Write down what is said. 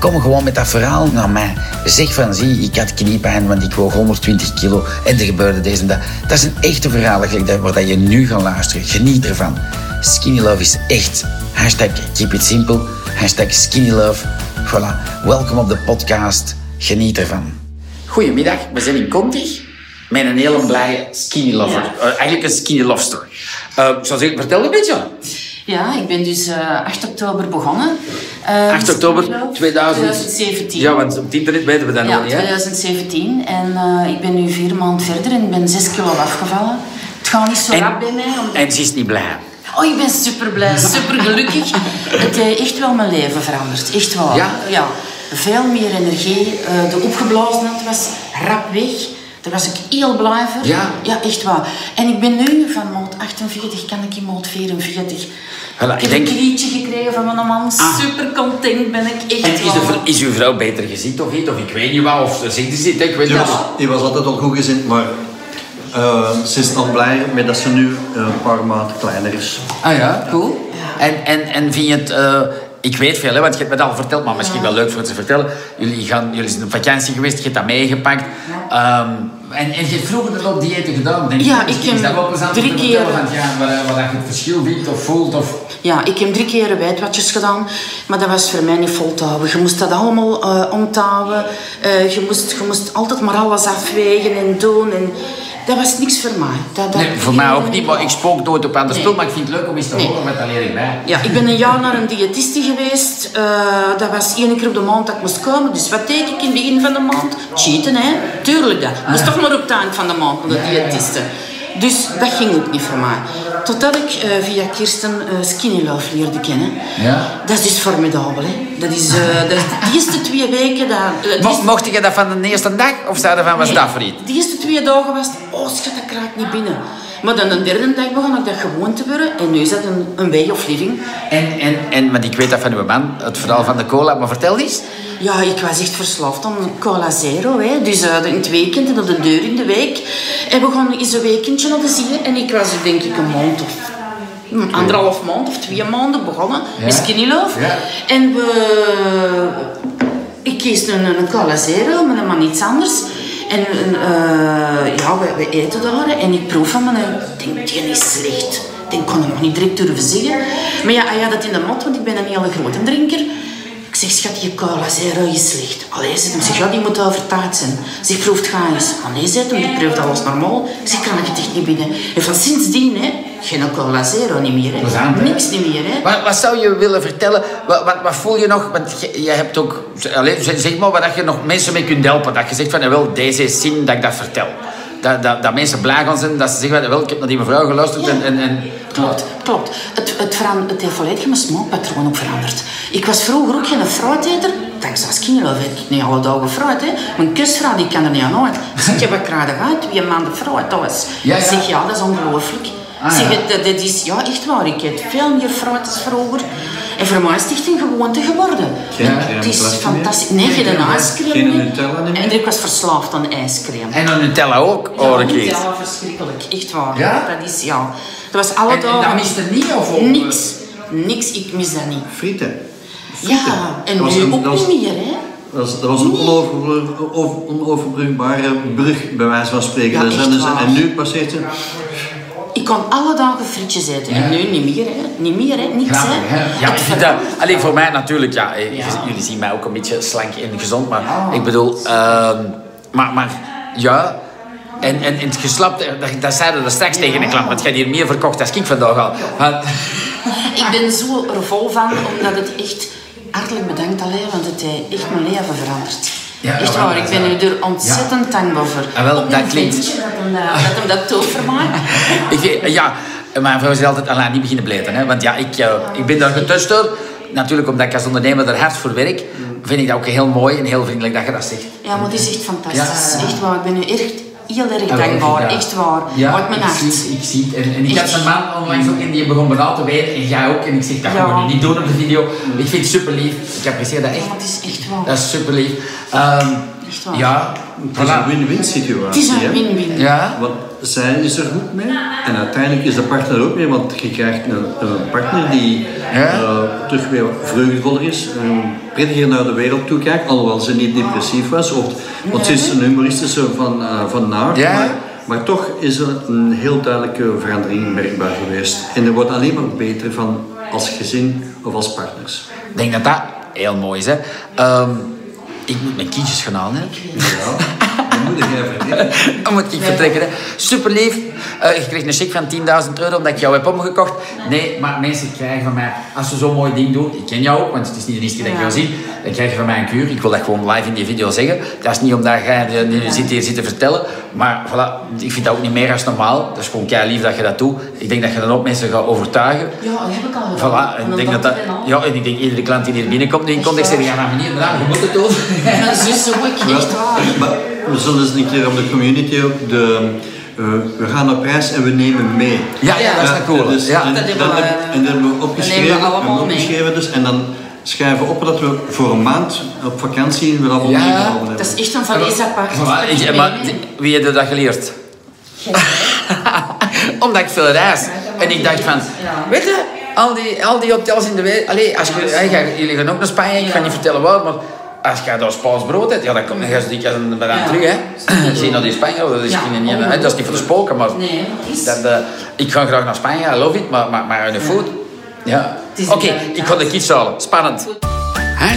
Kom gewoon met dat verhaal naar mij. Zeg van, zie, ik had kniepijn, want ik woog 120 kilo en er gebeurde deze en dat. Dat is een echte verhaal waar je nu gaat luisteren. Geniet ervan. Skinny Love is echt. Hashtag keep it simple. Hashtag skinny love. Voilà. Welkom op de podcast. Geniet ervan. Goedemiddag, we zijn in Conti met een hele blije skinny lover. Uh, eigenlijk een skinny love story. Uh, zoals ik vertel een beetje. Ja, ik ben dus uh, 8 oktober begonnen. 8 Uh, oktober 2000. 2017. Ja, want op het internet weten we dat Ja, nog niet. hè? 2017. En eh, ik ben nu vier maanden verder en ik ben 6 kilo afgevallen. Het gaat niet zo En- rap bij mij. Omdat... En ze is niet blij. Oh, ik ben super blij, super gelukkig. Het heeft echt wel mijn leven veranderd. Echt waar. Ja? Veel meer energie. Eh, de opgeblazenheid was rap weg. Daar was ik heel blij voor. Ja? Ja, echt waar. En ik ben nu van 48, kan ik in maat 44. Voilà, ik ik heb denk- een krietje gekregen van mijn man. Ah. Super content ben ik. Echt En is, de, is uw vrouw beter gezien of niet? Of ik weet niet wat, of ze zegt ze het, ik weet niet. was, die was altijd al goed gezind, maar eh, ze is nog blij met dat ze nu eh, een paar maanden kleiner is. Ah ja, cool. En, en, en vind je het... eh, ik weet veel, hè, want je hebt me dat al verteld, maar misschien wel leuk voor te vertellen. Jullie, gaan, jullie zijn op vakantie geweest, je hebt dat meegepakt. Ehm, en, en je hebt vroeger er ook diëten gedaan, denk Ja, ik is heb dat wel plezant drie keer- Want ja, wat, wat je het verschil vindt of voelt of... Ja, ik heb drie keer wijdwatjes gedaan, maar dat was voor mij niet vol te houden. Je moest dat allemaal eh onthouden. Eh, je, moest, je moest altijd maar alles afwegen en doen. En dat was niks voor mij. Dat, dat- Nee, voor mij ook niet, maar ik spook nooit op aan de Nee. spul, maar ik vind het leuk om eens te Nee. horen, want leer ik bij. Ja, ik ben een jaar naar een diëtiste geweest. Eh, dat was één keer op de maand dat ik moest komen. Dus wat deed ik in het begin van de maand? Cheaten, hè? Tuurlijk dat. Ik moest toch maar op het eind van de maand naar de diëtiste. Dus dat ging ook niet voor mij. Totdat ik eh, via Kirsten eh, Skinny Love leerde kennen. Ja. Dat is dus formidabel, hè? Dat is, eh, dat is de eerste twee weken... Dat, de Mo- eerste- mocht je dat van de eerste dag, of zei je van, was Nee, dat voor iets? De eerste twee dagen was het, oh schat, dat ik niet binnen. Maar dan de derde dag begon ik dat gewoon te worden. En nu is dat een, een way of living. En, en, en, want ik weet dat van uw man, het verhaal van de cola, maar vertel eens. Ja, ik was echt verslaafd aan cola zero. Hè. Dus eh, in het weekend en op de deur in de week. En we gaan eens een weekendje de zee. En ik was er denk ik een maand of anderhalf maand of twee maanden begonnen met Skinny Love. Ja. En we... Ik kies een, een cola zero, maar dan iets anders. En eh, ja, we, we eten daar en ik proef me en ik denk, die is slecht. Ik kan hem nog niet direct durven zeggen. Maar ja, had het in de mot, want ik ben een hele grote drinker. Zeg, schat, je cola zero is slecht. Allee, zegt hem, zeg, ja, die moet overtaard zijn. Zeg, proeft ga eens. Allee, hem, die proeft alles normaal. Zeg, kan ik het echt niet binnen. En van sindsdien, hè, geen cola zero niet meer. Hè. Niks niet meer, hè. Wat, wat zou je willen vertellen? Wat, wat, wat voel je nog? Want je, je hebt ook, allez, zeg maar, wat je nog mensen mee kunt helpen. Dat je zegt van, wel, deze is zin dat ik dat vertel. Dat, dat, dat mensen blij gaan zijn, dat ze zeggen, wel, ik heb naar die mevrouw geluisterd en... en, en Klopt, klopt. Het, het, het heeft volledig mijn smaakpatroon ook veranderd. Ik was vroeger ook geen fruiteter. Dankzij Skinny Love eet ik niet alle dagen fruit. Hè. Mijn kusvrouw die kan er niet aan uit. Zeg, je wat je uit? Twee maanden fruit thuis. Ja, ja. Zeg, ja, dat is ongelooflijk. Ah, zeg, ja. het, dat, dat is, ja, echt waar. Ik eet veel meer fruit dan vroeger. En voor mij is het echt een gewoonte geworden. Geen En het is fantastisch. Nee, geen ijscream Geen meer. Nutella meer? En ik was verslaafd aan ijscream. en een Nutella ook, Ja, hoor ik. Nutella, verschrikkelijk. Echt waar. Ja? Dat is, ja. Dat was alle En, en dagen... dat mist er niet, of? of- Niks. Niks, ik mis dat niet. Frieten. Ja, en Dat nu een- ook dat was- niet meer, hè. Dat was, dat was een onoverbrug- over- onoverbrugbare brug, bij wijze van spreken. Ja, en nu passeert ze... Ik kon alle dagen frietjes eten. En nu niet meer, hè. Niet meer, hè. Niks, Grappig, hè. hè? Ja, ik vind dat, alleen voor mij natuurlijk, ja, eh, jullie zien mij ook een beetje slank en gezond, maar ik bedoel, ehm, maar, maar ja, en, en, en het geslapt, eh, dat, dat zeiden we straks tegen een klant, want je hebt hier meer verkocht als ik vandaag al. Ik ben zo er vol van, omdat het echt... Hartelijk bedankt alleen, want het heeft echt mijn leven veranderd. Ja, echt ja, waar, ja, ik ben ja. u er ontzettend dankbaar voor. Ah, wel, dat klinkt- ventje Dat hem dat, hem dat ik, eh, ja, mijn vrouw zegt altijd, Alain, niet beginnen bleten, hè, want ja, ik, eh, ik ben daar getest door. natuurlijk omdat ik als ondernemer er hard voor werk, vind ik dat ook heel mooi en heel vriendelijk dat je dat zegt. Ja, maar het is echt fantastisch. Ja, ja, ja. Echt waar. Ik ben nu echt heel erg dankbaar. ja. Echt waar. Ja, Uit mijn ik hart. zie het, ik zie het. En, en ik Echt. had een man onlangs ook in die begon bijna te weten en jij ook. En ik zeg, dat Ja. gaan we nu niet doen op de video. Ik vind het super lief. Ik apprecieer dat echt. Ja, het is echt waar. Dat is super lief. Ehm, Echt waar. ja, Het is een win-win Het situatie. is hè. een win-win. Ja, Want zij is er goed mee en uiteindelijk is de partner ook mee, want je krijgt een, een partner die Ja. eh, terug weer vreugdevoller is, eh, prettiger naar de wereld toe kijkt, alhoewel ze niet depressief was. Of, want ze is een humoristische van, eh, van naart, Ja. maar, maar toch is er een heel duidelijke verandering merkbaar geweest. En er wordt alleen maar beter van als gezin of als partners. ik denk dat dat heel mooi is. Hè. Ehm, ik moet mijn kindjes gaan halen. Hè. Ja, dat moet jij ik vertrekken. Hè. Super lief. Eh, je krijgt een cheque van 10.000 euro omdat ik jou heb omgekocht. Nee, maar mensen krijgen van mij, als ze zo'n mooi ding doen, ik ken jou ook, want het is niet de eerste keer dat ik jou zie, dan krijg je van mij een kuur. Ik wil dat gewoon live in die video zeggen. Dat is niet omdat jij nu zit hier zit te vertellen, maar voilà, ik vind dat ook niet meer als normaal. Dat is gewoon kei lief dat je dat doet. Ik denk dat je dan ook mensen gaat overtuigen. Ja, dat heb ik al gedaan. Voilà, en ik denk dat dat, ja, en ik denk iedere klant die hier binnenkomt nu in context zegt, ja, maar meneer, je moet het doen. Mijn zus ook, echt waar. Maar we zullen eens een keer op de community ook de... eh, we gaan op reis en we nemen mee. Ja, ja, dat is een cool. dus, Ja. en, Dat hebben dan we, eh, en dan hebben we dat opgeschreven, we allemaal we opgeschreven dus, en dan schrijven we op dat we voor een maand op vakantie we allemaal Ja. hebben. Dat is echt een valies apart. Voilà, ik- Ik maar hè. wie heeft dat geleerd? Omdat ik veel reis. En ik dacht van, Ja. weet je, al die, al die hotels in de wereld... Allee, als je, jullie gaan ook naar Spanje, ik ga niet vertellen waar, maar... Als je daar Spaans brood hebt, ja, dan kom je zo dik als een banaan Ja. terug, hè. Zie je naar die Spanje, dat is, geen- niet, hè, dat is niet voor de spoken, maar... Nee, dat is- Dat, eh, ik ga graag naar Spanje, I love it, maar, maar, maar in de food... Ja. Oké, ik ga de kids halen. Spannend.